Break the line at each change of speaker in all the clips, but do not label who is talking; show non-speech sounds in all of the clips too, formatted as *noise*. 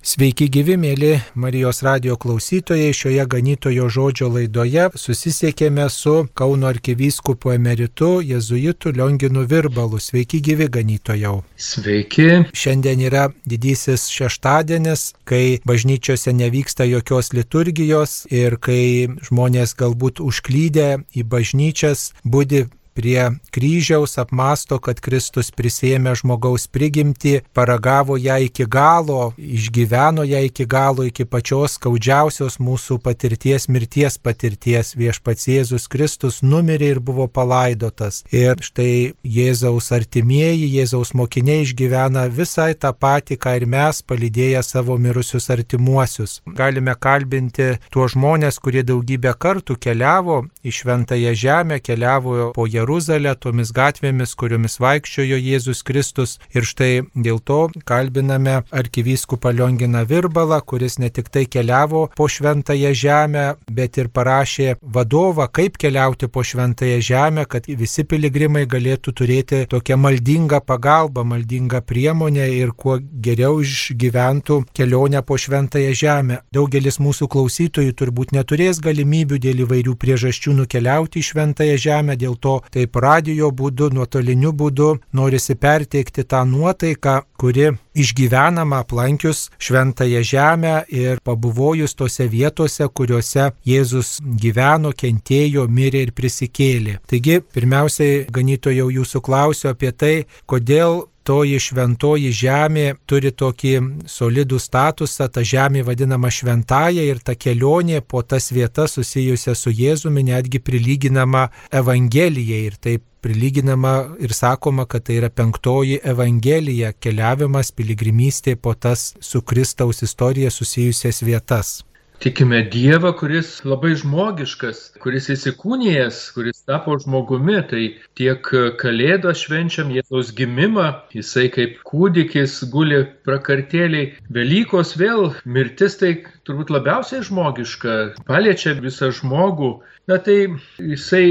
Sveiki gyvi, mėly Marijos radio klausytojai. Šioje ganytojo žodžio laidoje susisiekėme su Kauno arkivyskupu emeritu Jėzuitu Lionginu Virbalu. Sveiki gyvi, ganytojau.
Sveiki.
Šiandien yra didysis šeštadienis, kai bažnyčiose nevyksta jokios liturgijos ir kai žmonės galbūt užklydę į bažnyčias būdi prie kryžiaus apmasto, kad Kristus prisėmė žmogaus prigimti, paragavo ją iki galo, išgyveno ją iki galo, iki pačios skaudžiausios mūsų patirties, mirties patirties. Viešpats Jėzus Kristus numirė ir buvo palaidotas. Ir štai Jėzaus artimieji, Jėzaus mokiniai išgyvena visai tą patį, ką ir mes, palydėję savo mirusius artimuosius. Galime kalbinti tuos žmonės, kurie daugybę kartų keliavo į Šventąją Žemę, keliavo po Jeruzalę tomis gatvėmis, kuriomis vaikščiojo Jėzus Kristus. Ir štai dėl to kalbiname arkivyskupą Lionginą Virbalą, kuris ne tik tai keliavo po šventąją žemę, bet ir parašė vadovą, kaip keliauti po šventąją žemę, kad visi piligrimai galėtų turėti tokią maldingą pagalbą, maldingą priemonę ir kuo geriau išgyventų kelionę po šventąją žemę. Daugelis mūsų klausytojų turbūt neturės galimybių dėl įvairių priežasčių nukeliauti į šventąją žemę, dėl to taip radio būdu, nuotoliniu būdu norisi perteikti tą nuotaiką, kuri išgyvenama aplankius šventąją žemę ir pabuvojus tose vietose, kuriuose Jėzus gyveno, kentėjo, mirė ir prisikėlė. Taigi, pirmiausiai, ganytojau jūsų klausiu apie tai, kodėl toji šventoji žemė turi tokį solidų statusą, ta žemė vadinama šventaja ir ta kelionė po tas vietas susijusia su Jėzumi netgi prilyginama Evangelijai ir taip prilyginama ir sakoma, kad tai yra penktoji Evangelija - keliavimas, piligrimystė po tas su Kristaus istorija susijusias vietas.
Tikime Dievą, kuris labai žmogiškas, kuris įsikūnijęs, kuris tapo žmogumi. Tai tiek Kalėdą švenčiam Jėzaus gimimą, jisai kaip kūdikis guli prakartėliai. Velykos vėl mirtis tai turbūt labiausiai žmogiška, paliečia visą žmogų. Na tai jisai,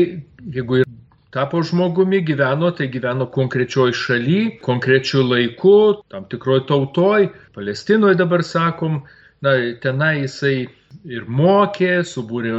jeigu ir tapo žmogumi, gyveno, tai gyveno konkrečioj šaly, konkrečiu laiku, tam tikroj tautoj, Palestinoje dabar sakom, na, tenai jisai ir mokė, subūrė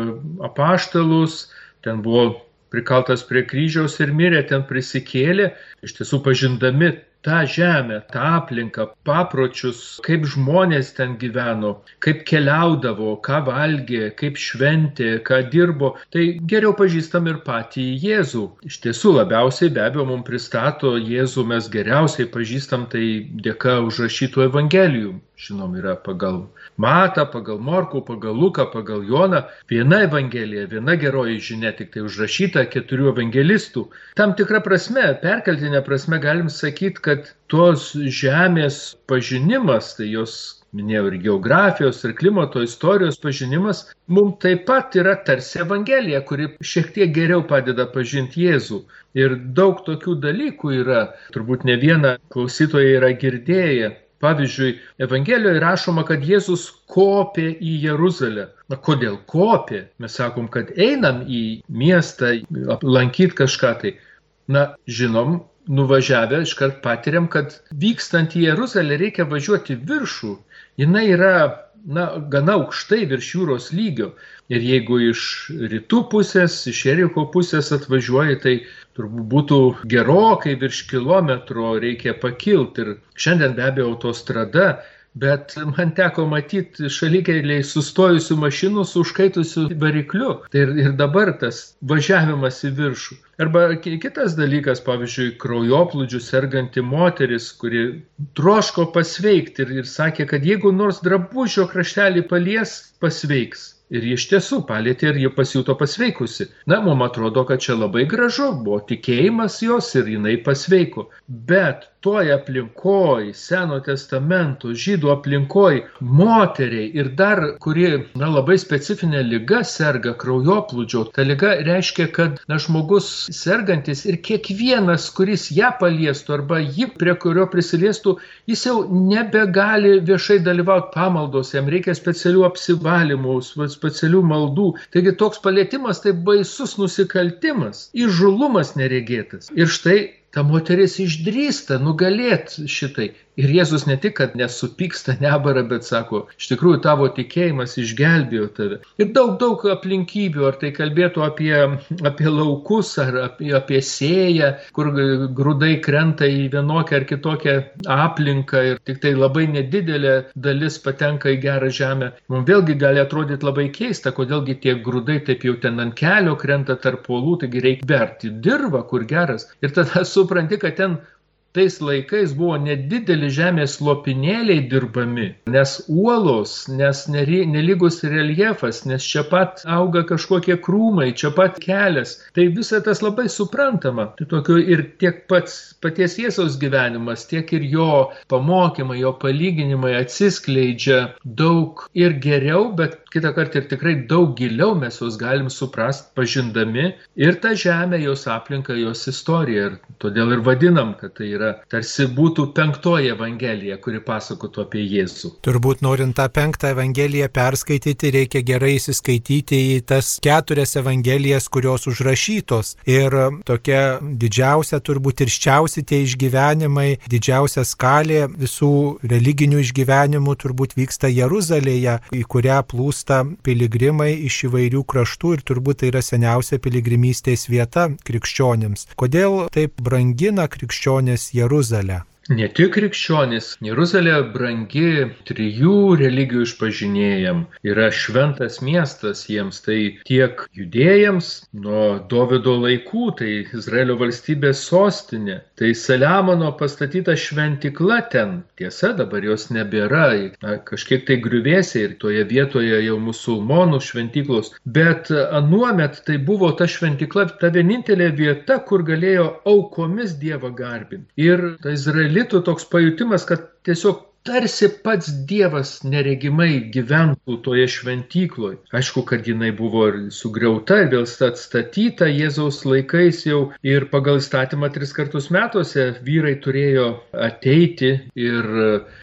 apaštalus, ten buvo prikaltas prie kryžiaus ir mirė, ten prisikėlė, iš tiesų pažindami tą žemę, tą aplinką, papročius, kaip žmonės ten gyveno, kaip keliaudavo, ką valgė, kaip šventė, ką dirbo, tai geriau pažįstam ir patį Jėzų. Iš tiesų labiausiai be abejo mums pristato Jėzų mes geriausiai pažįstam tai dėka užrašytų Evangelijų. Žinom, yra pagal Matą, pagal Morkų, pagal Luką, pagal Joną. Viena Evangelija, viena geroji žinia, tik tai užrašyta keturių evangelistų. Tam tikrą prasme, perkeltinę prasme galim sakyti, kad tos žemės pažinimas, tai jos minėjau ir geografijos, ir klimato istorijos pažinimas, mums taip pat yra tarsi Evangelija, kuri šiek tiek geriau padeda pažinti Jėzų. Ir daug tokių dalykų yra, turbūt ne vieną klausytoją yra girdėję. Pavyzdžiui, Evangelijoje rašoma, kad Jėzus kopė į Jeruzalę. Na kodėl kopė? Mes sakom, kad einam į miestą, lankyti kažką tai. Na, žinom, nuvažiavę iškart patiriam, kad vykstant į Jeruzalę reikia važiuoti viršų. Jis yra na, gana aukštai virš jūros lygio. Ir jeigu iš rytų pusės, iš Eriko pusės atvažiuoji, tai turbūt būtų gerokai virš kilometro reikia pakilti. Ir šiandien be abejo autostrada bet man teko matyti šalikeliai sustojusių mašinų su užkaitusiu varikliu. Tai ir, ir dabar tas važiavimas į viršų. Arba kitas dalykas, pavyzdžiui, kraujoplūdžių serganti moteris, kuri troško pasveikti ir, ir sakė, kad jeigu nors drabužio kraštelį palies, pasveiks. Ir iš tiesų palėtė ir ji pasijuto pasveikusi. Na, mums atrodo, kad čia labai gražu, buvo tikėjimas jos ir jinai pasveiko. Bet toj aplinkoj, Seno testamento, žydų aplinkoj, moteriai ir dar, kuri, na, labai specifinė lyga serga kraujoplūdžio, ta lyga reiškia, kad, na, žmogus sergantis ir kiekvienas, kuris ją paliestų arba ji, prie kurio prisiliestų, jis jau nebegali viešai dalyvauti pamaldos, jam reikia specialių apsivalymų, specialių maldų. Taigi toks palėtimas tai baisus nusikaltimas, įžulumas neregėtas. Ir štai ta moteris išdrįsta nugalėti šitai Ir Jėzus ne tik, kad nesupyksta, nebara, bet sako, iš tikrųjų tavo tikėjimas išgelbėjo tave. Ir daug, daug aplinkybių, ar tai kalbėtų apie, apie laukus, ar apie, apie sėją, kur grūdai krenta į vienokią ar kitokią aplinką ir tik tai labai nedidelė dalis patenka į gerą žemę. Mums vėlgi gali atrodyti labai keista, kodėlgi tie grūdai taip jau ten ant kelio krenta tarp polų, taigi reikia berti dirvą, kur geras. Ir tada supranti, kad ten tais laikais buvo nedideli žemės lopinėliai dirbami, nes uolos, nes nelygus reljefas, nes čia pat auga kažkokie krūmai, čia pat kelias. Tai visa tas labai suprantama. Tai tokio ir tiek pats paties Jėzaus gyvenimas, tiek ir jo pamokymai, jo palyginimai atsiskleidžia daug ir geriau, bet kitą kartą ir tikrai daug giliau mes juos galim suprasti, pažindami ir tą žemę, jos aplinką, jos istoriją. Ir todėl ir vadinam, kad tai yra tarsi būtų penktoji evangelija, kuri pasakotų apie Jėzų.
Turbūt norint tą penktą evangeliją perskaityti, reikia gerai įsiskaityti į tas keturias evangelijas, kurios užrašytos. Ir tokia didžiausia, turbūt ir ščiausi tie išgyvenimai, didžiausia skalė visų religinių išgyvenimų turbūt vyksta Jeruzalėje, į kurią plūsta piligrimai iš įvairių kraštų ir turbūt tai yra seniausia piligrimystės vieta krikščionėms. Kodėl taip brangina krikščionės Jeruzalę.
Ne tik krikščionys, Jeruzalė brangi trijų religijų išpažinėjam, yra šventas miestas jiems, tai tiek judėjams nuo Davido laikų, tai Izraelio valstybės sostinė, tai Saliamono pastatyta šventikla ten, tiesa dabar jos nebėra, na, kažkiek tai griuvėsiai ir toje vietoje jau musulmonų šventiklos, bet anuomet tai buvo ta šventikla, ta vienintelė vieta, kur galėjo aukomis Dievą garbinti. Ir ta Izraelė izraelitų toks pajutimas, kad tiesiog tarsi pats Dievas neregimai gyventų toje šventykloje. Aišku, kad jinai buvo ir sugriauta, ir vėl atstatyta Jėzaus laikais jau ir pagal įstatymą tris kartus metuose vyrai turėjo ateiti ir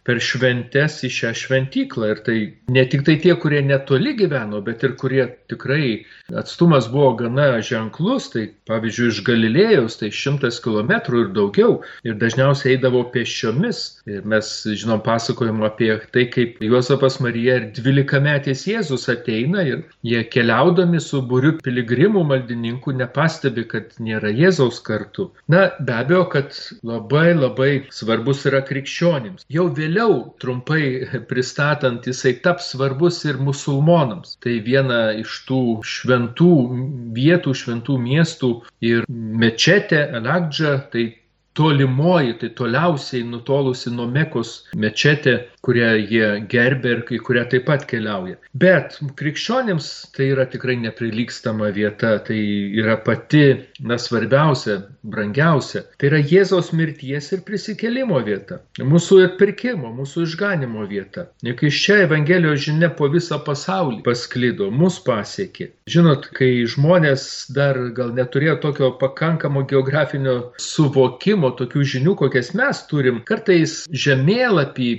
per šventes į šią šventyklą. Ir tai ne tik tai tie, kurie netoli gyveno, bet ir kurie tikrai atstumas buvo gana ženklus, tai pavyzdžiui iš Galilėjos tai šimtas kilometrų ir daugiau ir dažniausiai eidavo pėsčiomis. Ir mes žinom, pasakojimų apie tai, kaip Juozapas Marija ir dvylikametis Jėzus ateina ir jie keliaudami su būriu piligrimų maldininkų nepastebi, kad nėra Jėzaus kartu. Na, be abejo, kad labai labai svarbus yra krikščionims. Jau vėliau, trumpai pristatant, jisai taps svarbus ir musulmonams. Tai viena iš tų šventų vietų, šventų miestų ir mečetė, Alakdža, tai tolimoji, tai toliausiai nutolusi nuo Mekos mečetė, kurią jie gerbė ir į kurią taip pat keliauja. Bet krikščionėms tai yra tikrai neprilykstama vieta, tai yra pati, na, svarbiausia, brangiausia. Tai yra Jėzaus mirties ir prisikelimo vieta, mūsų atpirkimo, mūsų išganimo vieta. Juk iš čia Evangelijos žinia po visą pasaulį pasklido, mus pasiekė. Žinot, kai žmonės dar gal neturėjo tokio pakankamo geografinio suvokimo, tokių žinių, kokias mes turim, kartais žemėlapį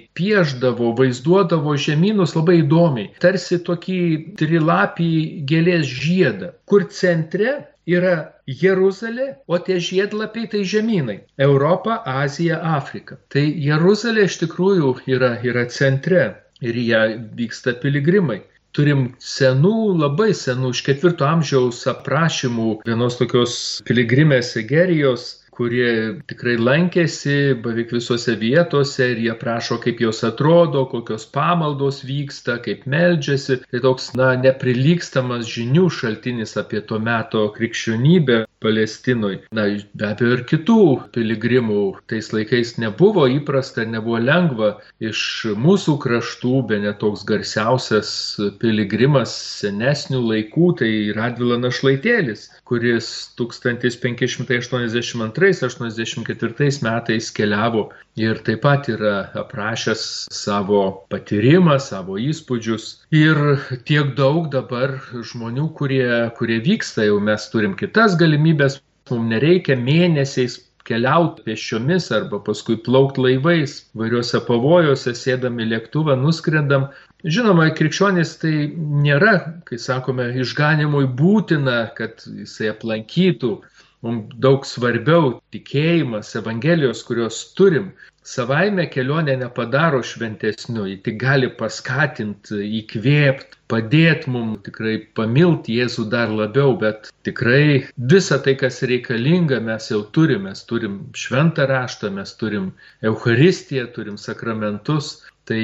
pieždavo, vaizduodavo žemynus labai įdomiai, tarsi tokį trilapį gėlės žiedą, kur centre yra Jeruzalė, o tie žiedlapiai tai žemynai - Europa, Azija, Afrika. Tai Jeruzalė iš tikrųjų yra, yra centre ir ją vyksta piligrimai. Turim senų, labai senų, iš ketvirto amžiaus aprašymų vienos tokios piligrimės Egerijos, kurie tikrai lankėsi beveik visose vietose ir jie prašo, kaip jos atrodo, kokios pamaldos vyksta, kaip meldžiasi. Tai toks, na, neprilykstamas žinių šaltinis apie to meto krikščionybę. Palestinoje. Na, be abejo, ir kitų piligrimų tais laikais nebuvo įprasta nebuvo lengva. Iš mūsų kraštų, be netoks garsiausias piligrimas senesnių laikų, tai Radvila Našlaitėlis, kuris 1582-84 metais keliavo ir taip pat yra aprašęs savo patyrimą, savo įspūdžius. Ir tiek daug dabar žmonių, kurie, kurie vyksta, jau mes turim kitas galimybės mums nereikia mėnesiais keliauti pėsčiomis arba paskui plaukti laivais, vairiuose pavojuose, sėdami lėktuvą, nuskrendam. Žinoma, krikščionis tai nėra, kai sakome, išganimui būtina, kad jisai aplankytų mums daug svarbiau tikėjimas, Evangelijos, kurios turim. Savaime kelionė nepadaro šventesniu, ji tik gali paskatinti, įkvėpti, padėti mums tikrai pamilti Jėzų dar labiau, bet tikrai visą tai, kas reikalinga, mes jau turime. Mes turim šventą raštą, mes turim Euharistiją, turim sakramentus, tai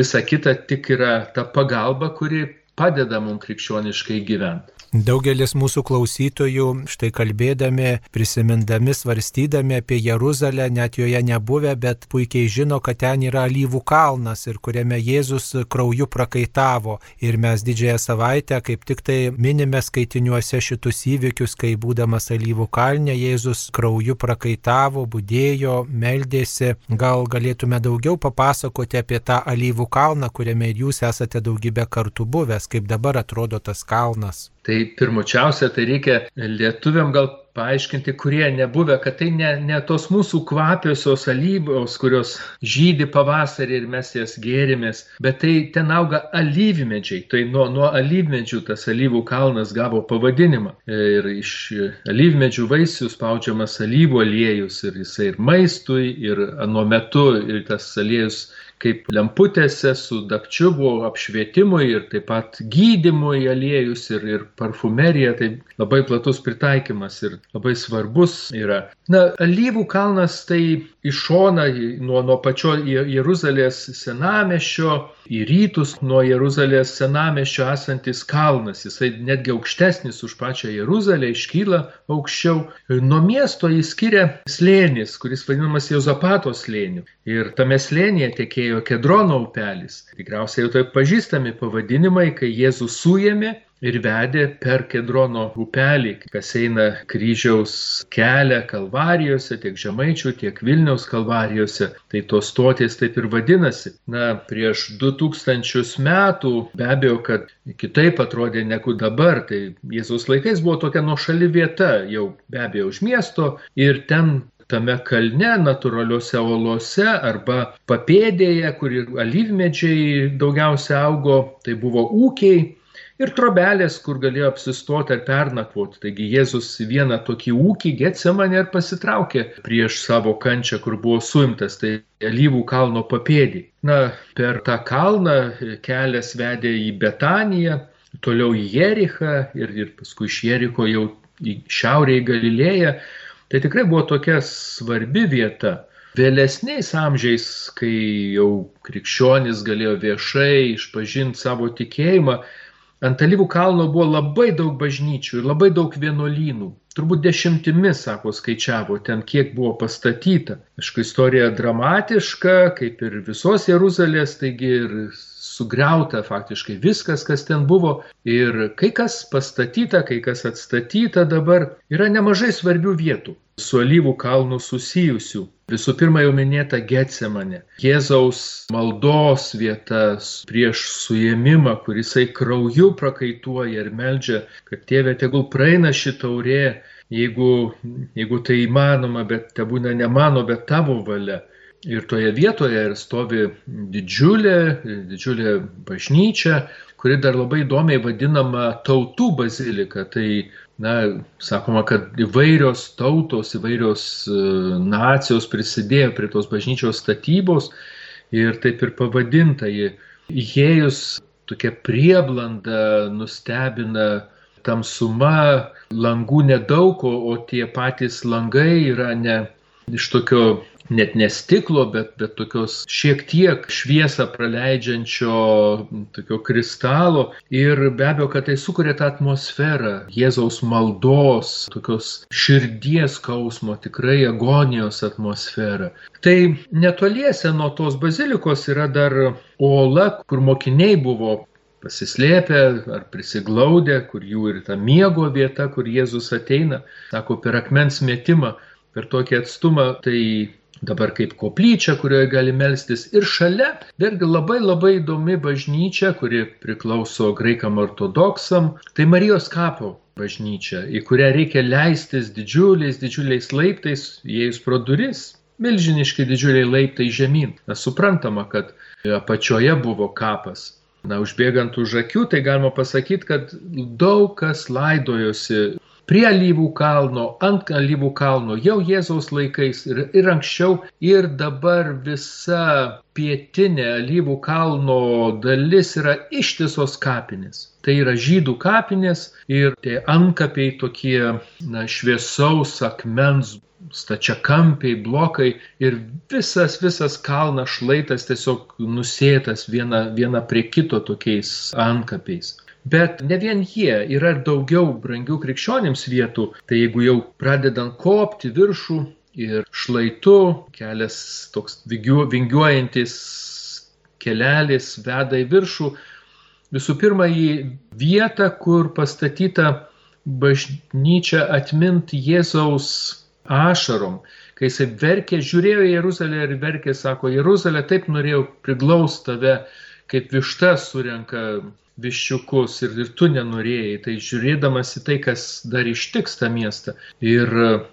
visa kita tik yra ta pagalba, kuri padeda mums krikščioniškai gyventi.
Daugelis mūsų klausytojų, štai kalbėdami, prisimindami, svarstydami apie Jeruzalę, net joje nebuvę, bet puikiai žino, kad ten yra alyvų kalnas ir kuriame Jėzus krauju prakaitavo. Ir mes didžiąją savaitę kaip tik tai minime skaitiniuose šitus įvykius, kai būdamas alyvų kalne Jėzus krauju prakaitavo, būdėjo, meldėsi. Gal galėtume daugiau papasakoti apie tą alyvų kalną, kuriame ir jūs esate daugybę kartų buvęs, kaip dabar atrodo tas kalnas.
Tai pirmučiausia, tai reikia lietuviam gal paaiškinti, kurie nebuvę, kad tai ne, ne tos mūsų kvapiosios alyvos, kurios žydi pavasarį ir mes jas gėrimės, bet tai ten auga alyvmedžiai. Tai nuo, nuo alyvmedžių tas alyvų kalnas gavo pavadinimą. Ir iš alyvmedžių vaisių spaudžiamas alyvų aliejus ir jisai ir maistui, ir nuo metu ir tas aliejus kaip lemputėse su dakčiu buvo apšvietimui ir taip pat gydimui aliejus ir, ir parfumerija, tai labai platus pritaikymas ir labai svarbus yra. Na, alyvų kalnas tai iš šona nuo, nuo pačio Jeruzalės senamešio į rytus nuo Jeruzalės senamešio esantis kalnas. Jisai netgi aukštesnis už pačią Jeruzalę, iškyla aukščiau. Nuo miesto jis skiria slėnis, kuris vadinamas Jozapato slėniu. Ir tame slėnyje tekėjo Kedrono upelis. Tikriausiai jau tai pažįstami pavadinimai, kai Jėzus suėmė ir vedė per Kedrono upelį, kas eina kryžiaus kelią Kalvarijose, tiek Žemaičių, tiek Vilniaus Kalvarijose. Tai tos stotės taip ir vadinasi. Na, prieš 2000 metų be abejo, kad kitaip atrodė negu dabar. Tai Jėzaus laikais buvo tokia nuošali vieta, jau be abejo už miesto ir ten tame kalne, natūraliuose olose arba papėdėje, kur ir alyvmedžiai daugiausia augo, tai buvo ūkiai ir trobelės, kur galėjo apsistoti ar pernakvoti. Taigi Jėzus vieną tokį ūkį Getsemanę ir pasitraukė prieš savo kančią, kur buvo suimtas, tai Alyvų kalno papėdį. Na, per tą kalną kelias vedė į Betaniją, toliau į Jerichą ir, ir paskui iš Jericho jau į šiaurę į Galilėją. Tai tikrai buvo tokia svarbi vieta. Vėlesniais amžiais, kai jau krikščionis galėjo viešai išpažinti savo tikėjimą, ant alyvų kalno buvo labai daug bažnyčių ir labai daug vienuolynų. Turbūt dešimtimis, sako, skaičiavo ten, kiek buvo pastatyta. Aišku, istorija dramatiška, kaip ir visos Jeruzalės, taigi ir sugriauta faktiškai viskas, kas ten buvo. Ir kai kas pastatyta, kai kas atstatyta dabar, yra nemažai svarbių vietų su alyvų kalnu susijusių. Visų pirma, jau minėta Getsemane, Jėzaus maldos vieta prieš suėmimą, kur jisai krauju prakaituoja ir meldžia, kad tėvė tegul praeina ši taurė, jeigu, jeigu tai įmanoma, bet te būna ne mano, bet tavo valia. Ir toje vietoje ir stovi didžiulė, didžiulė bažnyčia, kuri dar labai įdomiai vadinama tautų bazilika. Tai na, sakoma, kad įvairios tautos, įvairios e, nacijos prisidėjo prie tos bažnyčios statybos ir taip ir pavadinta ji. Įėjus tokia prieblanda nustebina tamsuma, langų nedaug, o, o tie patys langai yra ne iš tokio net ne stiklo, bet, bet tokios šiek tiek šviesą praleidžiančio tokio kristalo. Ir be abejo, kad tai sukuria tą atmosferą Jėzaus maldos, tokios širdies skausmo, tikrai agonijos atmosferą. Tai netoliese nuo tos bazilikos yra dar ola, kur mokiniai buvo pasislėpę ar prisiglaudę, kur jų ir ta miego vieta, kur Jėzus ateina, sako, per akmens metimą, per tokį atstumą, tai dabar kaip koplyčia, kurioje gali melstis. Ir šalia dargi labai labai įdomi bažnyčia, kuri priklauso graikam ortodoksam, tai Marijos kapo bažnyčia, į kurią reikia leistis didžiuliais, didžiuliais laiptais, įėjus pro duris. Milžiniški didžiuliai laiptai žemyn. Na, suprantama, kad apačioje buvo kapas. Na, užbėgant už akių, tai galima pasakyti, kad daug kas laidojosi prie alyvų kalno, ant alyvų kalno, jau Jėzaus laikais ir, ir anksčiau, ir dabar visa pietinė alyvų kalno dalis yra ištisos kapinės. Tai yra žydų kapinės ir tie antkapiai tokie na, šviesaus akmens stačiakampiai blokai ir visas, visas kalnas šlaitas tiesiog nusėtas viena, viena prie kito tokiais antkapiais. Bet ne vien jie, yra ir daugiau brangių krikščionims vietų. Tai jeigu jau pradedant kopti viršų ir šlaitu, kelias toks vingiuojantis kelelis veda į viršų, visų pirma į vietą, kur pastatyta bažnyčia atmint Jėzaus ašarom. Kai jisai verkė, žiūrėjo į Jeruzalę ir verkė, sako, Jeruzalė taip norėjau priglaust tave, kaip višta surenka viščiukus ir, ir tu nenorėjai, tai žiūrėdamas į tai, kas dar ištiks tą miestą. Ir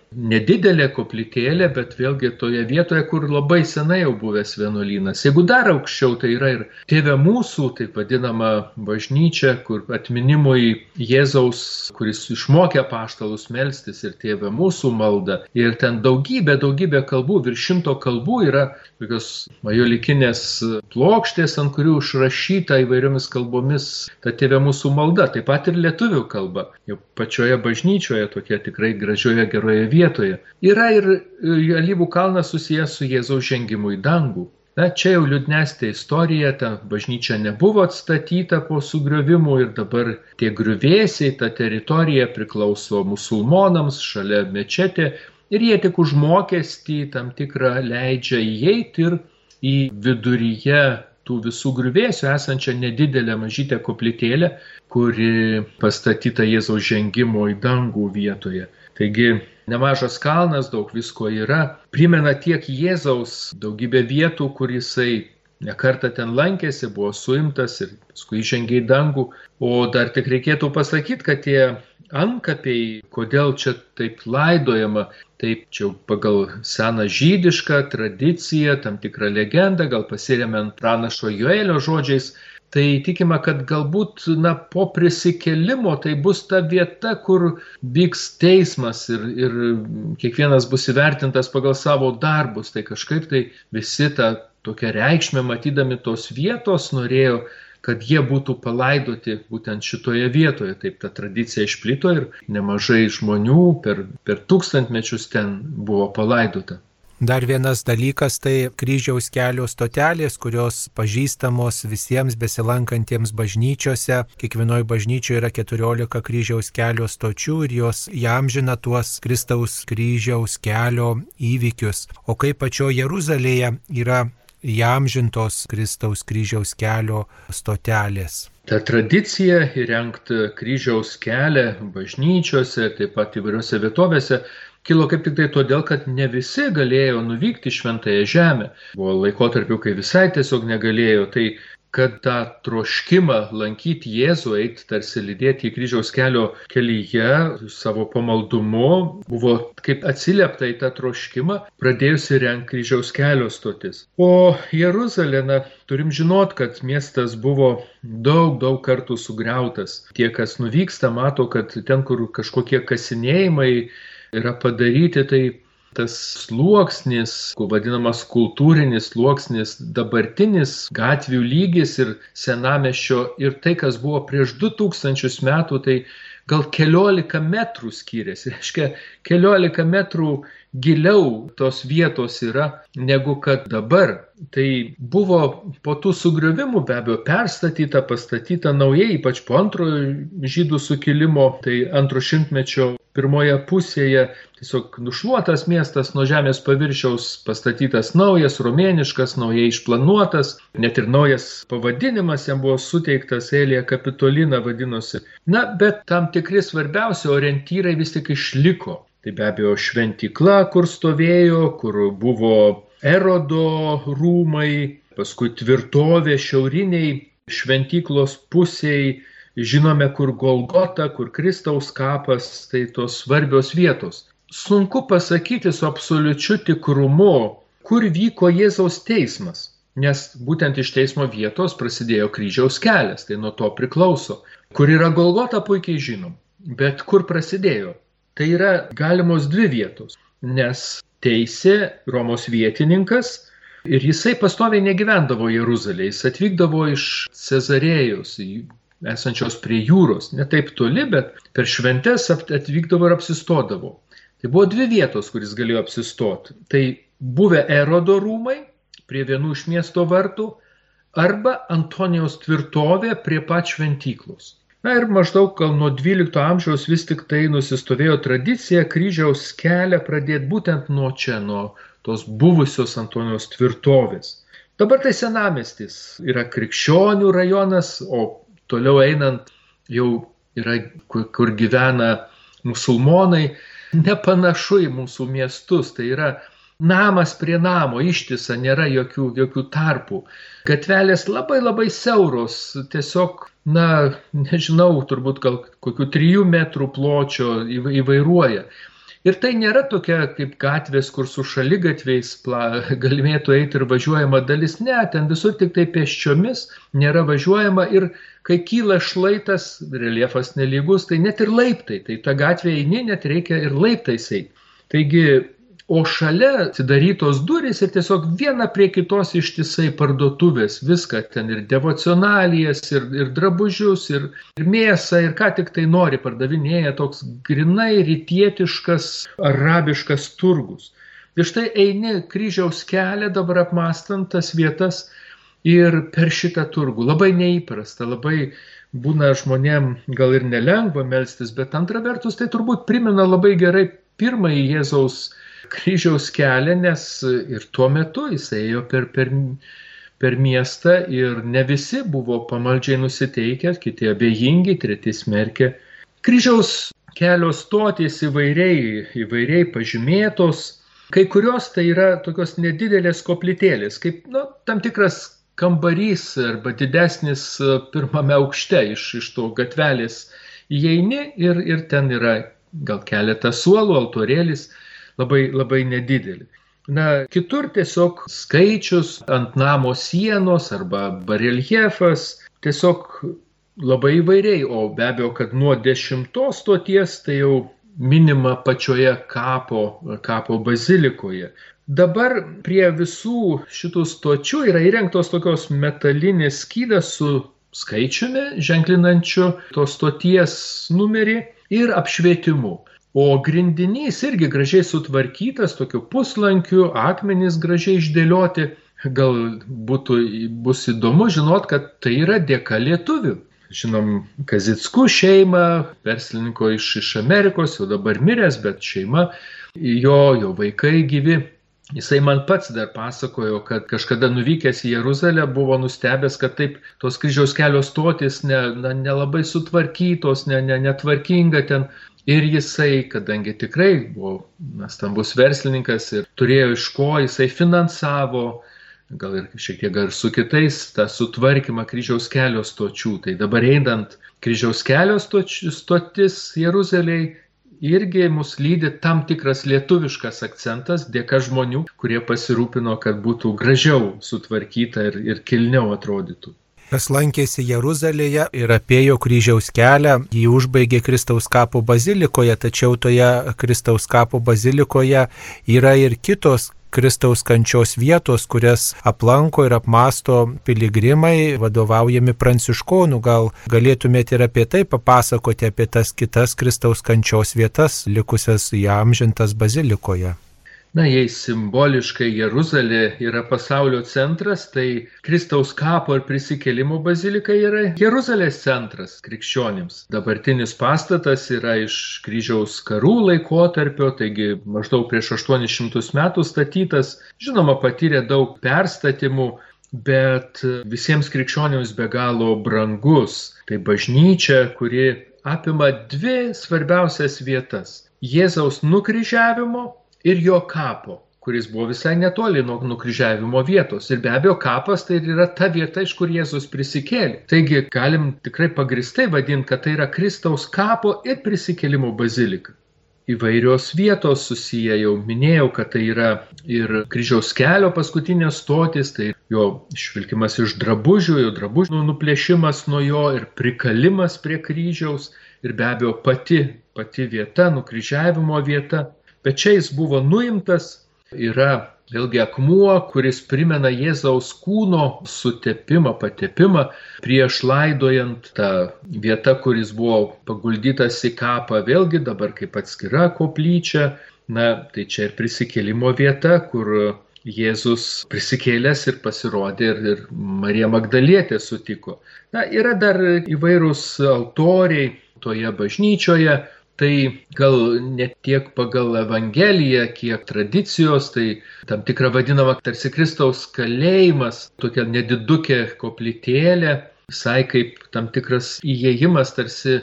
nedidelė koplytėlė, bet vėlgi toje vietoje, kur labai senai jau buvęs vienuolynas. Jeigu dar aukščiau, tai yra ir tėvė mūsų, taip vadinama bažnyčia, kur atminimui Jėzaus, kuris išmokė paštalus melstis ir tėvė mūsų malda. Ir ten daugybė, daugybė kalbų, virš šimto kalbų yra tokios majolikinės plokštės, ant kurių užrašyta įvairiomis kalbomis ta tėvė mūsų malda, taip pat ir lietuvių kalba. Jau pačioje bažnyčioje tokia tikrai gražioje geroje vietoje. Yra ir e, alyvų kalnas susijęs su Jėzaus žengimu į dangų. Na, čia jau liūdnesnė istorija, ta bažnyčia nebuvo atstatyta po sugriovimų ir dabar tie griuvėsiai, ta teritorija priklauso musulmonams šalia mečetė ir jie tik už mokestį tam tikrą leidžia įeiti ir į viduryje tų visų griuvėsių esančią nedidelę mažytę koplytėlę, kuri pastatyta Jėzaus žengimo į dangų vietoje. Taigi nemažas kalnas, daug visko yra. Primena tiek Jėzaus daugybę vietų, kur jisai nekartą ten lankėsi, buvo suimtas ir paskui įžengė į dangų. O dar tik reikėtų pasakyti, kad tie antkapiai, kodėl čia taip laidojama, taip čia pagal seną žydišką tradiciją, tam tikrą legendą, gal pasiremiant pranašo Joelio žodžiais, tai tikima, kad galbūt na, po prisikelimo tai bus ta vieta, kur vyks teismas ir, ir kiekvienas bus įvertintas pagal savo darbus. Tai kažkaip tai visi tą tokią reikšmę matydami tos vietos norėjo kad jie būtų palaidoti būtent šitoje vietoje. Taip ta tradicija išplito ir nemažai žmonių per, per tūkstantmečius ten buvo palaidota.
Dar vienas dalykas tai kryžiaus kelio stotelės, kurios pažįstamos visiems besilankantiems bažnyčiose. Kiekvienoje bažnyčioje yra 14 kryžiaus kelio stočių ir jos jamžina tuos Kristaus kryžiaus kelio įvykius. O kaip pačio Jeruzalėje yra jamžintos Kristaus kryžiaus kelio stotelės.
Ta tradicija įrengti kryžiaus kelią bažnyčiose, taip pat įvairiose vietovėse kilo kaip tik tai todėl, kad ne visi galėjo nuvykti šventąją žemę. Buvo laikotarpių, kai visai tiesiog negalėjo. Tai kad tą troškimą lankyti Jėzų, eiti tarsi lydėti į kryžiaus kelio kelyje savo pamaldumu, buvo kaip atsiliepta į tą troškimą, pradėjusi renkti kryžiaus kelio stotis. O Jeruzalė, na, turim žinot, kad miestas buvo daug, daug kartų sugriautas. Tie, kas nuvyksta, mato, kad ten, kur kažkokie kasinėjimai, yra padaryti, tai tas sluoksnis, vadinamas kultūrinis sluoksnis, dabartinis gatvių lygis ir senamešio ir tai, kas buvo prieš 2000 metų, tai gal keliolika metrų skiriasi. *laughs* Reiškia, keliolika metrų giliau tos vietos yra negu kad dabar. Tai buvo po tų sugriovimų be abejo perstatyta, pastatyta naujai, ypač po antrojo žydų sukilimo, tai antro šimtmečio pirmoje pusėje tiesiog nušluotas miestas nuo žemės paviršiaus, pastatytas naujas, romėniškas, naujai išplanuotas, net ir naujas pavadinimas jam buvo suteiktas, Elija Kapitolina vadinosi. Na, bet tam tikri svarbiausi orientyrai vis tik išliko. Tai be abejo šventykla, kur stovėjo, kur buvo erodo rūmai, paskui tvirtovė šiauriniai šventyklos pusiai Žinome, kur Golgota, kur Kristaus kapas, tai tos svarbios vietos. Sunku pasakyti su absoliučiu tikrumu, kur vyko Jėzaus teismas, nes būtent iš teismo vietos prasidėjo kryžiaus kelias, tai nuo to priklauso. Kur yra Golgota puikiai žinom, bet kur prasidėjo? tai yra galimos dvi vietos, nes teisė Romos vietininkas ir jisai pastoviai negyvendavo Jeruzalėje, jis atvykdavo iš Cezarėjos, esančios prie jūros, ne taip toli, bet per šventes atvykdavo ir apsistodavo. Tai buvo dvi vietos, kuris galėjo apsistoti. Tai buvę Erodo rūmai prie vienų iš miesto vartų arba Antonijaus tvirtovė prie pat šventyklos. Na ir maždaug gal nuo 12 amžiaus vis tik tai nusistovėjo tradicija kryžiaus kelią pradėti būtent nuo čia, nuo tos buvusios Antonijos tvirtovės. Dabar tai senamestis yra krikščionių rajonas, o toliau einant jau yra, kur, kur gyvena musulmonai, nepanašu į mūsų miestus. Tai yra namas prie namo ištisa, nėra jokių, jokių tarpų. Gatvelės labai labai siauros, tiesiog na, nežinau, turbūt gal kokių trijų metrų pločio įvairuoja. Ir tai nėra tokia kaip gatvės, kur su šalygatviais *laughs* galėtų eiti ir važiuojama dalis. Ne, ten visur tik tai pėsčiomis nėra važiuojama ir kai kyla šlaitas, reliefas nelygus, tai net ir laiptai. Tai ta gatvė eini, net reikia ir laiptais eiti. Taigi o šalia atidarytos durys ir tiesiog viena prie kitos ištisai parduotuvės, viską ten ir devocionalijas, ir, ir drabužius, ir, ir mėsą, ir ką tik tai nori pardavinėja toks grinai rytietiškas, arabiškas turgus. Ir štai eini kryžiaus kelią dabar apmastant tas vietas ir per šitą turgų. Labai neįprasta, labai būna žmonėm gal ir nelengva melstis, bet antra vertus tai turbūt primena labai gerai pirmąjį Jėzaus kryžiaus kelią, nes ir tuo metu jis ėjo per, per, per miestą ir ne visi buvo pamaldžiai nusiteikę, kiti abejingi, treti smerkė. Kryžiaus kelio stotys įvairiai, įvairiai pažymėtos, kai kurios tai yra tokios nedidelės koplytėlės, kaip nu, tam tikras kambarys arba didesnis pirmame aukšte iš, iš to gatvelės įeini ir, ir ten yra gal keletas suolų, altorėlis labai, labai nedidelį. Na, kitur tiesiog skaičius ant namo sienos arba bareljefas tiesiog labai įvairiai, o be abejo, kad nuo dešimtos stoties tai jau minima pačioje kapo, kapo bazilikoje. Dabar prie visų šitų stočių yra įrengtos tokios metalinės skydas su skaičiumi ženklinančiu tos stoties numerį ir apšvietimu. O grindinys irgi gražiai sutvarkytas, tokiu puslankiu, akmenys gražiai išdėlioti. Gal būtų, bus įdomu žinot, kad tai yra dėka lietuvių. Žinom, Kazitskų šeima, verslininko iš, iš Amerikos, jau dabar miręs, bet šeima, jo, jo vaikai gyvi. Jisai man pats dar pasakojo, kad kažkada nuvykęs į Jeruzalę buvo nustebęs, kad taip tos kryžiaus kelio stotis nelabai ne, ne sutvarkytos, ne, ne, netvarkinga ten Ir jisai, kadangi tikrai buvo stambus verslininkas ir turėjo iš ko, jisai finansavo, gal ir šiek tiek ir su kitais, tą sutvarkymą kryžiaus kelio stočių. Tai dabar einant kryžiaus kelio stotis Jeruzalėje irgi mus lydi tam tikras lietuviškas akcentas dėka žmonių, kurie pasirūpino, kad būtų gražiau sutvarkyta ir, ir kilniau atrodytų.
Kas lankėsi Jeruzalėje ir apėjo kryžiaus kelią, jį užbaigė Kristaus kapo bazilikoje, tačiau toje Kristaus kapo bazilikoje yra ir kitos Kristaus kančios vietos, kurias aplanko ir apmasto piligrimai, vadovaujami pranciškonų. Gal galėtumėte ir apie tai papasakoti, apie tas kitas Kristaus kančios vietas, likusias įamžintas bazilikoje.
Na, jei simboliškai Jeruzalė yra pasaulio centras, tai Kristaus kapo ir prisikėlimo bazilika yra Jeruzalės centras krikščionims. Dabartinis pastatas yra iš kryžiaus karų laikotarpio, taigi maždaug prieš 800 metų statytas, žinoma, patyrė daug perstatymų, bet visiems krikščionims be galo brangus. Tai bažnyčia, kuri apima dvi svarbiausias vietas - Jėzaus nukryžiavimo ir jo kapo, kuris buvo visai netoli nuo nukryžiavimo vietos. Ir be abejo, kapas tai yra ta vieta, iš kur Jėzus prisikėlė. Taigi galim tikrai pagristai vadinti, kad tai yra Kristaus kapo ir prisikėlimo bazilika. Įvairios vietos susiję, jau minėjau, kad tai yra ir kryžiaus kelio paskutinės stotis, tai jo išvilkimas iš drabužių, jo drabužių nuplėšimas nuo jo ir prikalimas prie kryžiaus ir be abejo pati pati vieta, nukryžiavimo vieta, bet čia jis buvo nuimtas, yra vėlgi akmuo, kuris primena Jėzaus kūno sutepimą, patepimą prieš laidojant tą vietą, kuris buvo paguldytas į kapą, vėlgi dabar kaip atskira koplyčia. Na, tai čia ir prisikėlimo vieta, kur Jėzus prisikėlęs ir pasirodė ir, ir Marija Magdalietė sutiko. Na, yra dar įvairūs altoriai toje bažnyčioje, tai gal ne tiek pagal Evangeliją, kiek tradicijos, tai tam tikra vadinama tarsi Kristaus kalėjimas, tokia nedidukė koplytėlė, visai kaip tam tikras įėjimas, tarsi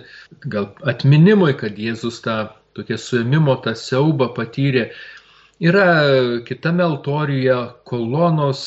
gal atminimui, kad Jėzus tą tokia suėmimo, tą siaubą patyrė. Yra kitame altoriuje kolonos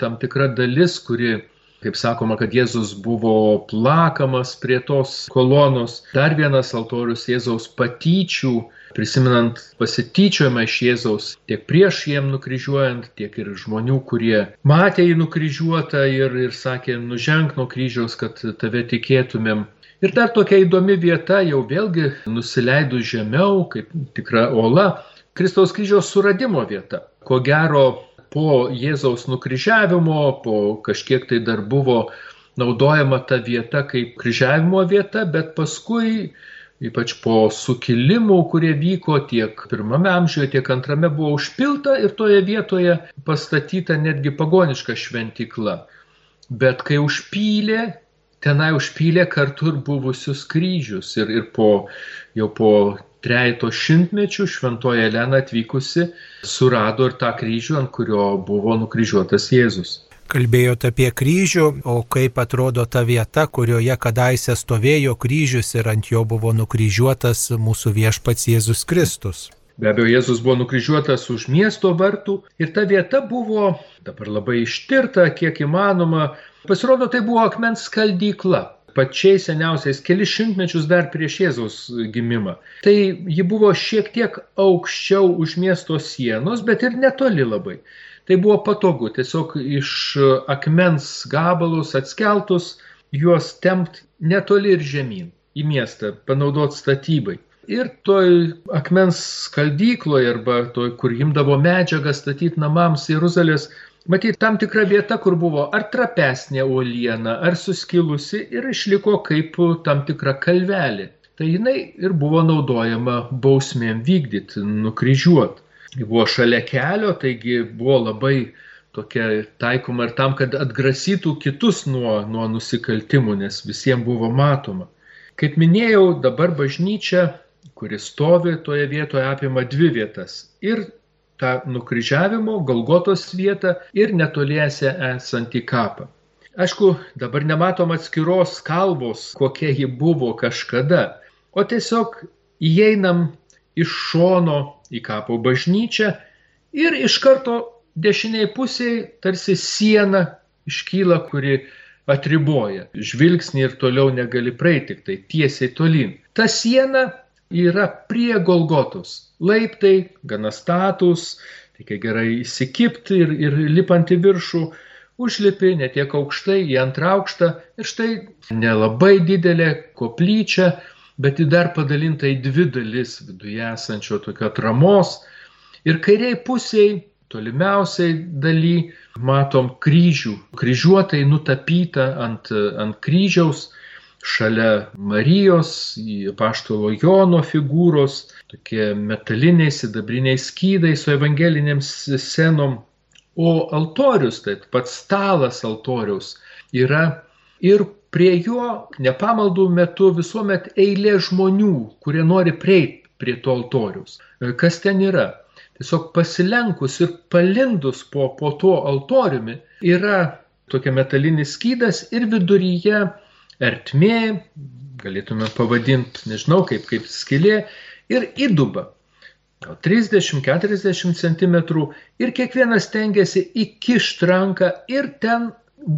tam tikra dalis, kuri, kaip sakoma, kad Jėzus buvo plakamas prie tos kolonos. Dar vienas altorius Jėzaus patyčių, prisimenant pasityčiojimą iš Jėzaus tiek prieš jiem nukryžiuojant, tiek ir žmonių, kurie matė jį nukryžiuotą ir, ir sakė, nuženk nuo kryžiaus, kad tave tikėtumėm. Ir dar tokia įdomi vieta, jau vėlgi nusileidus žemiau, kaip tikra ola, Kristaus kryžiaus suradimo vieta. Ko gero, po Jėzaus nukryžiavimo, po kažkiek tai dar buvo naudojama ta vieta kaip kryžiavimo vieta, bet paskui, ypač po sukilimų, kurie vyko tiek pirmame amžiuje, tiek antrame, buvo užpilta ir toje vietoje pastatyta netgi pagoniška šventykla. Bet kai užpylė, tenai užpylė kartu ir buvusius kryžius. Ir, ir po, jau po trejeto šimtmečių šventoji Elena atvykusi surado ir tą kryžių, ant kurio buvo nukryžiuotas Jėzus.
Kalbėjote apie kryžių, o kaip atrodo ta vieta, kurioje kadaise stovėjo kryžius ir ant jo buvo nukryžiuotas mūsų viešpats Jėzus Kristus.
Be abejo, Jėzus buvo nukryžiuotas už miesto vartų ir ta vieta buvo dabar labai ištirta, kiek įmanoma. Pasirodo, tai buvo akmens skaldykla pačiais seniausiais kelis šimtmečius dar prieš Jėzaus gimimą. Tai ji buvo šiek tiek aukščiau už miesto sienos, bet ir netoli labai. Tai buvo patogu, tiesiog iš akmens gabalus atskeltus juos tempt netoli ir žemyn į miestą, panaudot statybai. Ir toj akmens skaldykloje arba toj, kur imdavo medžiagą statyti namams Jeruzalės Matyt, tam tikra vieta, kur buvo ar trapesnė uoliena, ar suskilusi ir išliko kaip tam tikra kalvelė. Tai jinai ir buvo naudojama bausmėm vykdyti, nukryžiuoti. Ji buvo šalia kelio, taigi buvo labai tokia taikoma ir tam, kad atgrasytų kitus nuo, nuo nusikaltimų, nes visiems buvo matoma. Kaip minėjau, dabar bažnyčia, kuris stovi toje vietoje, apima dvi vietas. Ir tą nukryžiavimo Golgotos vietą ir netoliese esantį kapą. Aišku, dabar nematom atskiros kalbos, kokia ji buvo kažkada, o tiesiog įeinam iš šono į kapo bažnyčią ir iš karto dešiniai pusėje tarsi siena iškyla, kuri atriboja. Žvilgsnį ir toliau negali praeiti, tik tai tiesiai tolyn. Ta siena yra prie Golgotos. Laiptai, gana status, reikia gerai įsikipti ir, ir lipant į viršų, užlipi netiek aukštai į antrą aukštą ir štai nelabai didelė koplyčia, bet ji dar padalinta į dvi dalis viduje esančio tokio atramos. Ir kairiai pusiai, tolimiausiai daly, matom kryžių, kryžiuotai nutapyta ant, ant kryžiaus šalia Marijos, paštolo Jono figūros, tokie metaliniai, sidabriniai skydai su evangelinėm scenom. O altorius, tai pats stalas altoriaus, yra ir prie jo nepamaldų metu visuomet eilė žmonių, kurie nori prieiti prie to altoriaus. Kas ten yra? Tiesiog pasilenkus ir palindus po, po tuo altoriumi yra tokia metalinis skydas ir viduryje ertmė, galėtume pavadinti, nežinau, kaip, kaip skilė ir įduba. 30-40 cm ir kiekvienas tengiasi įkišti ranką ir ten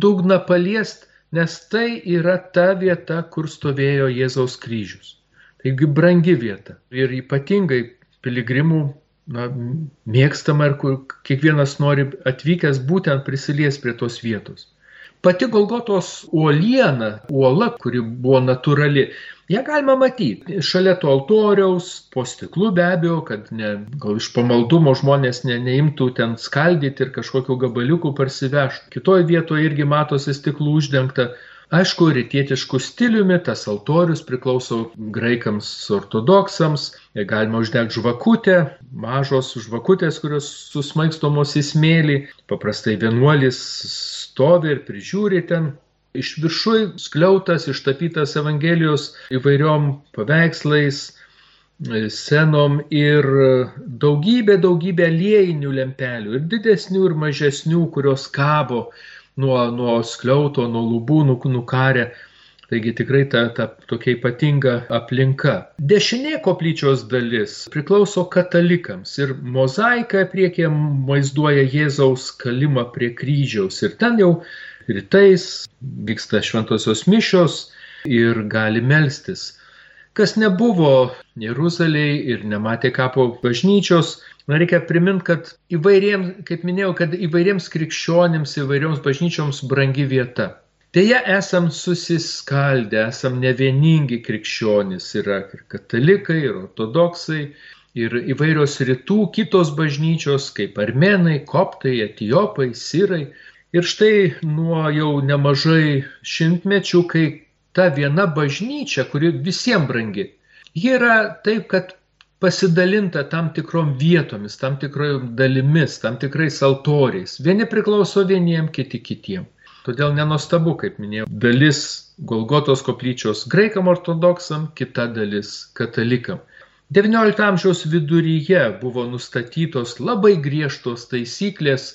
dugną paliest, nes tai yra ta vieta, kur stovėjo Jėzaus kryžius. Taigi brangi vieta ir ypatingai piligrimų na, mėgstama ir kur kiekvienas nori atvykęs būtent prisilies prie tos vietos. Pati Golgotos uoliena, uola, kuri buvo natūrali, ją galima matyti. Šalia to altoriaus, po stiklu be abejo, kad ne, gal iš pamaldumo žmonės ne, neimtų ten skaldyti ir kažkokiu gabaliuku parsivežti. Kitoje vietoje irgi matosi stiklų uždengta. Aišku, rytietiškų stiliumi tas altorius priklauso graikams ortodoksams, galima uždegti žvakutę, mažos žvakutės, kurios susmaikstomos į smėlį, paprastai vienuolis stovi ir prižiūri ten. Iš viršui skliautas ištapytas Evangelijos įvairiom paveikslais, senom ir daugybė, daugybė liejinių lempelių, ir didesnių, ir mažesnių, kurios kabo nuo, nuo skliauto, nuo lubų nukarę. Taigi tikrai ta, ta tokia ypatinga aplinka. Dešinė koplyčios dalis priklauso katalikams ir mozaika priekė vaizduoja Jėzaus kalimą prie kryžiaus. Ir ten jau rytais vyksta šventosios mišios ir gali melstis. Kas nebuvo Jeruzalėje ir nematė kapo bažnyčios, Na, reikia priminti, kad įvairiems, kaip minėjau, kad įvairiems krikščionims, įvairioms bažnyčioms brangi vieta. Deja, esam susiskaldę, esam ne vieningi krikščionys, yra ir katalikai, ir ortodoksai, ir įvairios rytų kitos bažnyčios, kaip armenai, koptai, etiopai, sirai. Ir štai nuo jau nemažai šimtmečių, kai ta viena bažnyčia, kuri visiems brangi, ji yra taip, kad pasidalinta tam tikrom vietomis, tam tikrom dalimis, tam tikrais altoriais. Vieni priklauso vieniem, kiti kitiem. Todėl nenostabu, kaip minėjau, dalis Golgotos koplyčios graikam ortodoksam, kita dalis katalikam. XIX amžiaus viduryje buvo nustatytos labai griežtos taisyklės,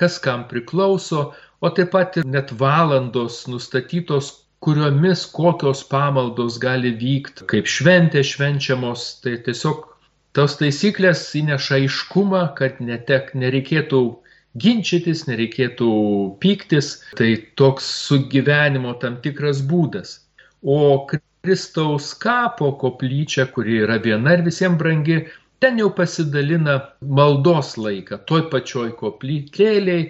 kas kam priklauso, o taip pat ir net valandos nustatytos, kuriomis kokios pamaldos gali vykti, kaip šventė švenčiamos, tai tiesiog tos taisyklės įneša aiškumą, kad netek, nereikėtų ginčytis, nereikėtų pyktis, tai toks sugyvenimo tam tikras būdas. O Kristaus kapo koplyčia, kuri yra viena ir visiems brangi, ten jau pasidalina maldos laiką, toj pačioj koplytėliai,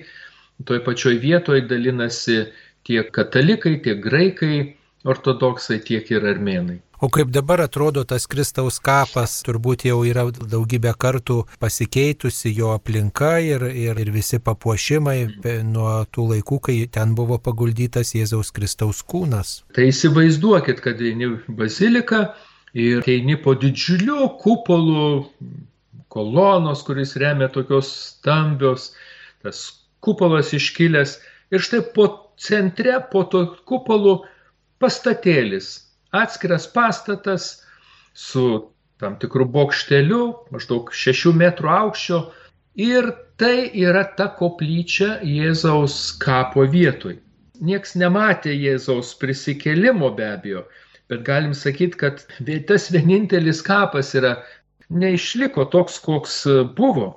toj pačioj vietoje dalinasi tiek katalikai, tiek graikai, ortodoksai, tiek ir armenai.
O kaip dabar atrodo tas Kristaus kapas, turbūt jau yra daugybę kartų pasikeitusi jo aplinka ir, ir, ir visi papuošimai nuo tų laikų, kai ten buvo paguldytas Jėzaus Kristaus kūnas.
Tai įsivaizduokit, kad eini bazilika ir eini po didžiuliu kupolu, kolonos, kuris remia tokios stambios, tas kupolas iškilęs ir štai po centre, po to kupolu pastatėlis, atskiras pastatas su tam tikru bokšteliu, maždaug 6 metrų aukščio ir tai yra ta koplyčia Jėzaus kapo vietoj. Niekas nematė Jėzaus prisikelimo be abejo, bet galim sakyti, kad tas vienintelis kapas yra neišliko toks, koks buvo,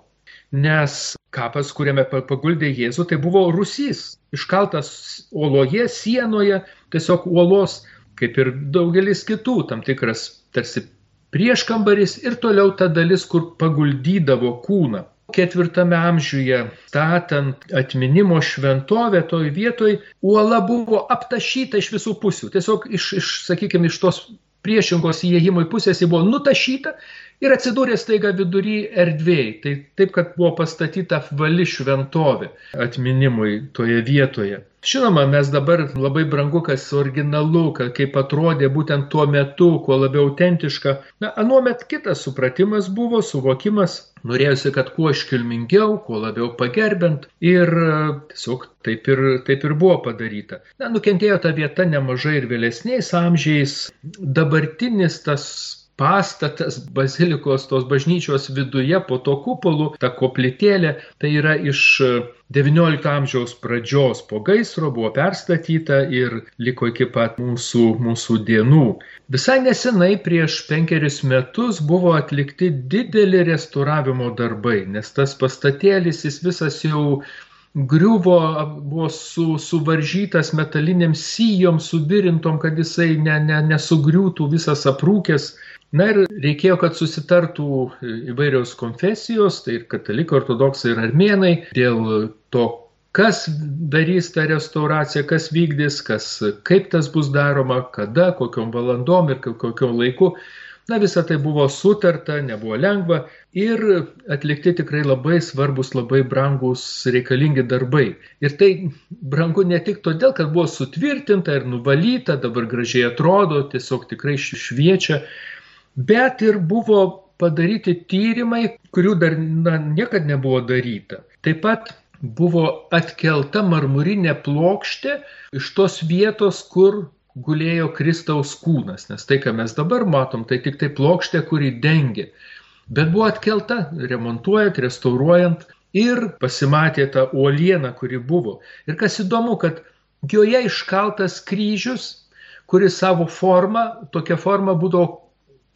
nes kapas, kuriame paguldė Jėzų, tai buvo rusys, iškaltas uoloje, sienoje, tiesiog uolos, kaip ir daugelis kitų, tam tikras tarsi prieškambaris ir toliau ta dalis, kur paguldydavo kūną. Ketvirtame amžiuje statant atminimo šventovę toj vietoj, uola buvo aptašyta iš visų pusių. Tiesiog iš, iš sakykime, iš tos priešingos įėjimo į pusės ji buvo nutašyta ir atsidūrė staiga vidury erdvėjai. Tai taip, kad buvo pastatyta apvali šventovė atminimui toje vietoje. Žinoma, mes dabar labai brangu, kas originalu, kad kaip atrodė būtent tuo metu, kuo labiau autentiška. Na, anuomet kitas supratimas buvo, suvokimas, norėjusi, kad kuo iškilmingiau, kuo labiau pagerbent ir tiesiog taip ir, taip ir buvo padaryta. Na, nukentėjo ta vieta nemažai ir vėlesniais amžiais. Dabartinis tas pastatas bazilikos tos bažnyčios viduje po to kupolu, ta koplytėlė, tai yra iš XIX amžiaus pradžios po gaisro buvo perstatyta ir liko iki pat mūsų, mūsų dienų. Visai nesenai prieš penkerius metus buvo atlikti dideli restauravimo darbai, nes tas pastatėlis jis visas jau griuvo, buvo su, suvaržytas metaliniam sijom, subirintom, kad jisai ne, ne, nesugriūtų visas aprūkęs. Na ir reikėjo, kad susitartų įvairios konfesijos, tai ir katalikai, ortodoksai ir armenai, dėl to kas darys tą restauraciją, kas vykdys, kas, kaip tas bus daroma, kada, kokiom valandom ir kokiom laiku. Na, visa tai buvo sutarta, nebuvo lengva ir atlikti tikrai labai svarbus, labai brangus, reikalingi darbai. Ir tai brangu ne tik todėl, kad buvo sutvirtinta ir nuvalyta, dabar gražiai atrodo, tiesiog tikrai šviečia, bet ir buvo padaryti tyrimai, kurių dar na, niekad nebuvo daryta. Taip pat buvo atkelta marmurinė plokštė iš tos vietos, kur gulėjo Kristaus kūnas, nes tai, ką mes dabar matom, tai tik tai plokštė, kuri dengia. Bet buvo atkelta, remontuojant, restauruojant ir pasimatė ta uoliena, kuri buvo. Ir kas įdomu, kad joje iškaltas kryžius, kuris savo formą, tokia forma būdavo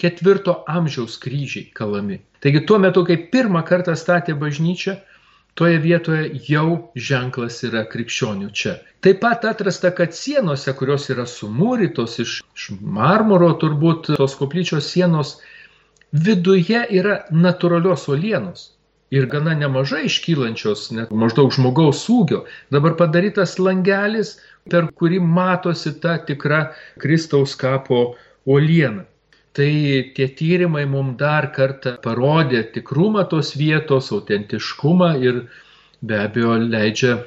ketvirto amžiaus kryžiai kalami. Taigi tuo metu, kai pirmą kartą statė bažnyčią, toje vietoje jau ženklas yra krikščionių čia. Taip pat atrasta, kad sienose, kurios yra sumūrytos iš, iš marmuro, turbūt tos koplyčios sienos, viduje yra natūralios olienos. Ir gana nemažai iškylančios, net maždaug žmogaus ūgio. Dabar padarytas langelis, per kurį matosi ta tikra Kristaus kapo uoliena. Tai tie tyrimai mums dar kartą parodė tikrumą tos vietos, autentiškumą ir be abejo leidžia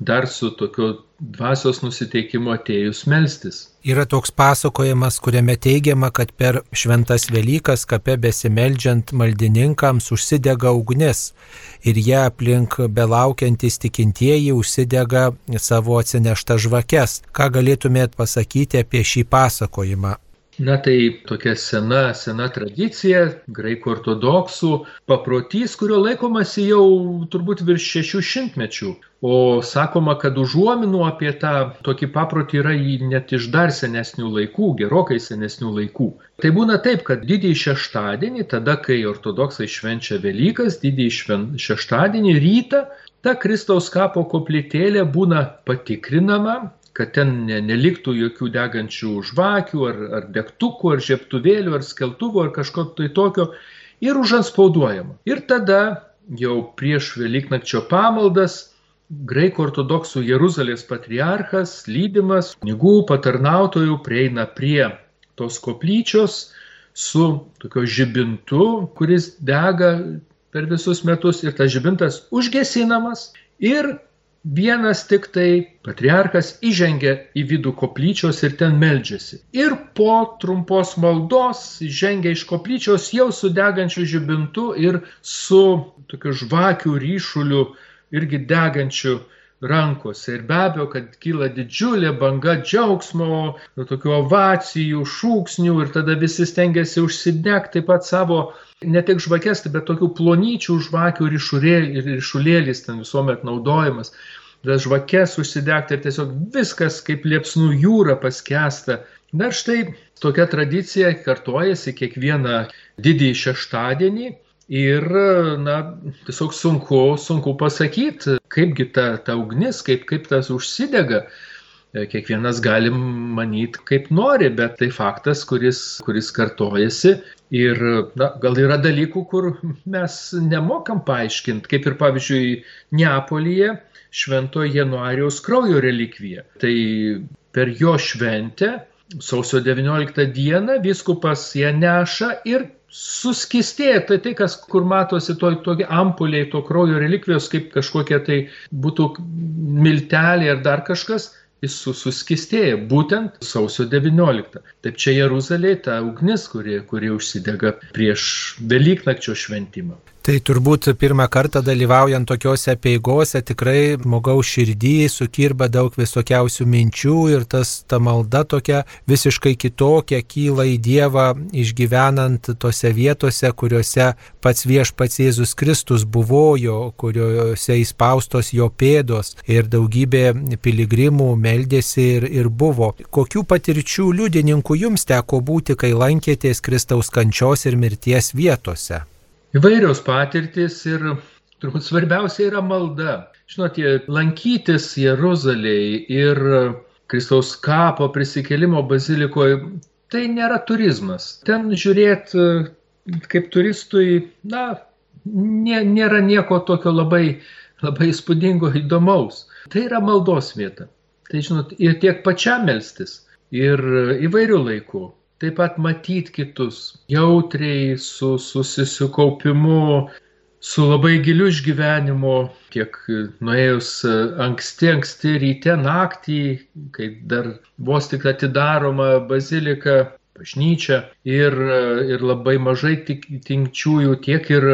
dar su tokiu dvasios nusiteikimu atėjus melstis.
Yra toks pasakojimas, kuriame teigiama, kad per šventas Velykas kape besimeldžiant maldininkams užsidega ugnis ir jie aplink belaukiantys tikintieji užsidega savo atsineštą žvakes. Ką galėtumėt pasakyti apie šį pasakojimą?
Na tai tokia sena, sena tradicija, graikų ortodoksų paprotys, kurio laikomasi jau turbūt virš šešių šimtmečių. O sakoma, kad užuominų apie tą tokį paprotį yra net iš dar senesnių laikų, gerokai senesnių laikų. Tai būna taip, kad didįjį šeštadienį, tada kai ortodoksai švenčia Velykas, didįjį šven... šeštadienį rytą, ta Kristaus kapo koplytėlė būna patikrinama, kad ten ne, neliktų jokių degančių žvakių ar, ar degtukų, ar žieptuvėlių, ar skeltuvų, ar kažko tai tokio ir užanspauduojama. Ir tada jau prieš Velyknakčio pamaldas graikų ortodoksų Jeruzalės patriarchas, lydimas kunigų patarnautojų, prieina prie tos koplyčios su tokio žibintu, kuris dega per visus metus ir tas žibintas užgesinamas ir vienas tik tai patriarchas įžengia į vidų koplyčios ir ten meldžiasi. Ir po trumpos maldos žengia iš koplyčios jau su degančiu žibintu ir su tokiu žvakių ryšuliu irgi degančiu rankose. Ir be abejo, kad kyla didžiulė banga džiaugsmo, tokių ovacijų, šūksnių ir tada visi stengiasi užsidegti taip pat savo ne tik žvakes, bet tokių plonyčių žvakių ir ryšulėlis ten visuomet naudojamas. Tas žvakes užsidegti ir tiesiog viskas kaip liepsnų jūra paskesta. Na ir štai tokia tradicija kartojasi kiekvieną didįjį šeštadienį. Ir, na, tiesiog sunku, sunku pasakyti, kaipgi ta, ta ugnis, kaip, kaip tas užsidega. Kiekvienas gali manyti, kaip nori, bet tai faktas, kuris, kuris kartojasi Ir na, gal yra dalykų, kur mes nemokam paaiškinti, kaip ir pavyzdžiui Neapolyje Švento Januarijaus kraujo relikvija. Tai per jo šventę sausio 19 dieną viskupas ją neša ir suskistėja. Tai tai, kas kur matosi to, tokie ampuliai, to kraujo relikvijos, kaip kažkokie tai būtų milteliai ar dar kažkas, jis suskistėja būtent sausio 19. Taip čia Jeruzalėje ta ugnis, kuri, kuri užsidega prieš Velyknakčio šventimą.
Tai turbūt pirmą kartą dalyvaujant tokiuose peigose tikrai žmogaus širdį sukirba daug visokiausių minčių ir tas ta malda tokia visiškai kitokia kyla į Dievą išgyvenant tose vietose, kuriuose pats viešpats Jėzus Kristus buvojo, kuriuose įspaustos jo pėdos ir daugybė piligrimų meldėsi ir, ir buvo. Kokių patirčių liudininkų jums teko būti, kai lankėtės Kristaus kančios ir mirties vietose?
Įvairios patirtys ir turbūt svarbiausia yra malda. Žinote, lankytis Jeruzalėje ir Kristaus kapo prisikelimo bazilikoje tai nėra turizmas. Ten žiūrėti kaip turistui, na, nė, nėra nieko tokio labai labai įspūdingo, įdomaus. Tai yra maldos vieta. Tai žinot, ir tiek pačiam melstis, ir įvairių laikų. Taip pat matyti kitus, jautriai, su susikaupimu, su labai giliu išgyvenimu, tiek nuėjus anksti, anksti ryte, naktį, kai dar vos tik atidaroma bazilika, bažnyčia ir, ir labai mažai tik, tinkčiųjų, tiek ir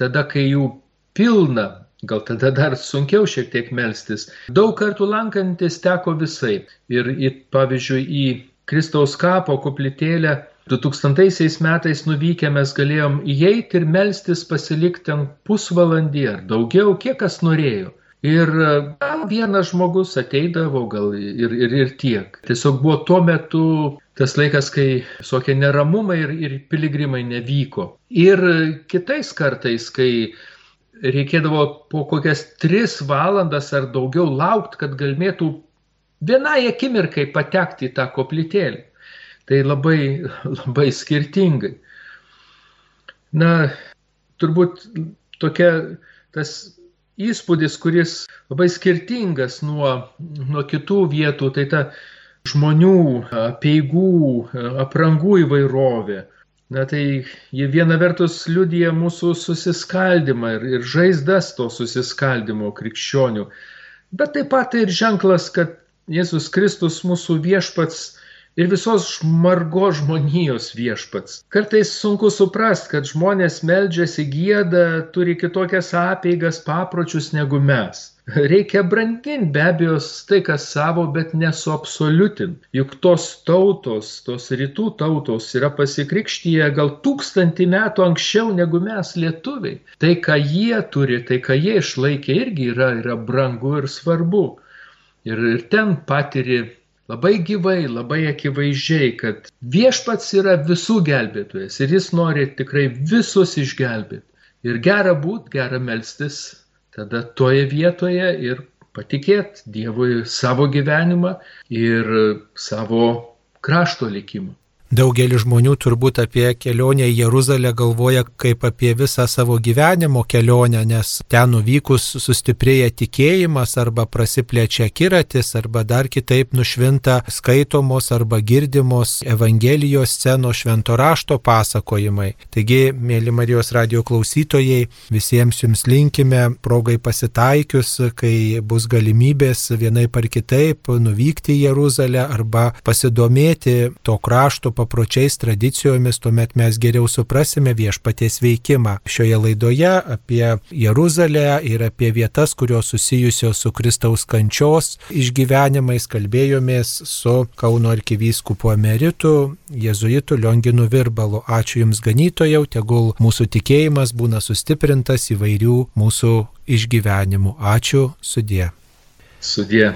tada, kai jų pilna, gal tada dar sunkiau šiek tiek melstis. Daug kartų lankantis teko visai. Ir, ir pavyzdžiui, į Kristaus kapo koplytėlę 2000 metais nuvykę mes galėjom įeiti ir melstis pasilikti ten pusvalandį ar daugiau, kiek kas norėjo. Ir gal vienas žmogus ateidavo, gal ir, ir, ir tiek. Tiesiog buvo tuo metu tas laikas, kai visokie neramumai ir, ir piligrimai nevyko. Ir kitais kartais, kai reikėdavo po kokias tris valandas ar daugiau laukti, kad galėtų vienai akimirkai patekti į tą koplytėlį. Tai labai, labai skirtingai. Na, turbūt tokia tas įspūdis, kuris labai skirtingas nuo, nuo kitų vietų, tai ta žmonių, peigų, aprangų įvairovė. Na tai jie viena vertus liudija mūsų susiskaldimą ir, ir žaizdas to susiskaldimo krikščionių, bet taip pat tai ir ženklas, kad Jėzus Kristus mūsų viešpats ir visos žmargo žmonijos viešpats. Kartais sunku suprast, kad žmonės meldžiasi gėdą, turi kitokias apeigas, papročius negu mes. Reikia branginti be abejo tai, kas savo, bet nesuabsoliutinti. Juk tos tautos, tos rytų tautos yra pasikrikštyje gal tūkstantį metų anksčiau negu mes lietuviai. Tai, ką jie turi, tai, ką jie išlaikė, irgi yra, yra brangu ir svarbu. Ir, ir ten patiri labai gyvai, labai akivaizdžiai, kad viešpats yra visų gelbėtojas ir jis nori tikrai visus išgelbėti. Ir gera būt, gera melstis tada toje vietoje ir patikėti Dievui savo gyvenimą ir savo krašto likimą.
Daugelis žmonių turbūt apie kelionę į Jeruzalę galvoja kaip apie visą savo gyvenimo kelionę, nes ten nuvykus sustiprėja tikėjimas arba prasiplečia kiratis arba dar kitaip nušvinta skaitomos arba girdimos Evangelijos scenos švento rašto pasakojimai. Taigi, mėly Marijos radio klausytojai, visiems jums linkime progai pasitaikius, kai bus galimybės vienai par kitaip nuvykti į Jeruzalę arba pasidomėti to krašto papročiais, tradicijomis, tuomet mes geriau suprasime viešpaties veikimą. Šioje laidoje apie Jeruzalę ir apie vietas, kurios susijusios su Kristaus kančios išgyvenimais kalbėjomės su Kauno arkivyskupu emeritu Jėzuitu Lionginu Virbalu. Ačiū Jums ganytojau, tegul mūsų tikėjimas būna sustiprintas įvairių mūsų išgyvenimų. Ačiū, sudė.
Sudė.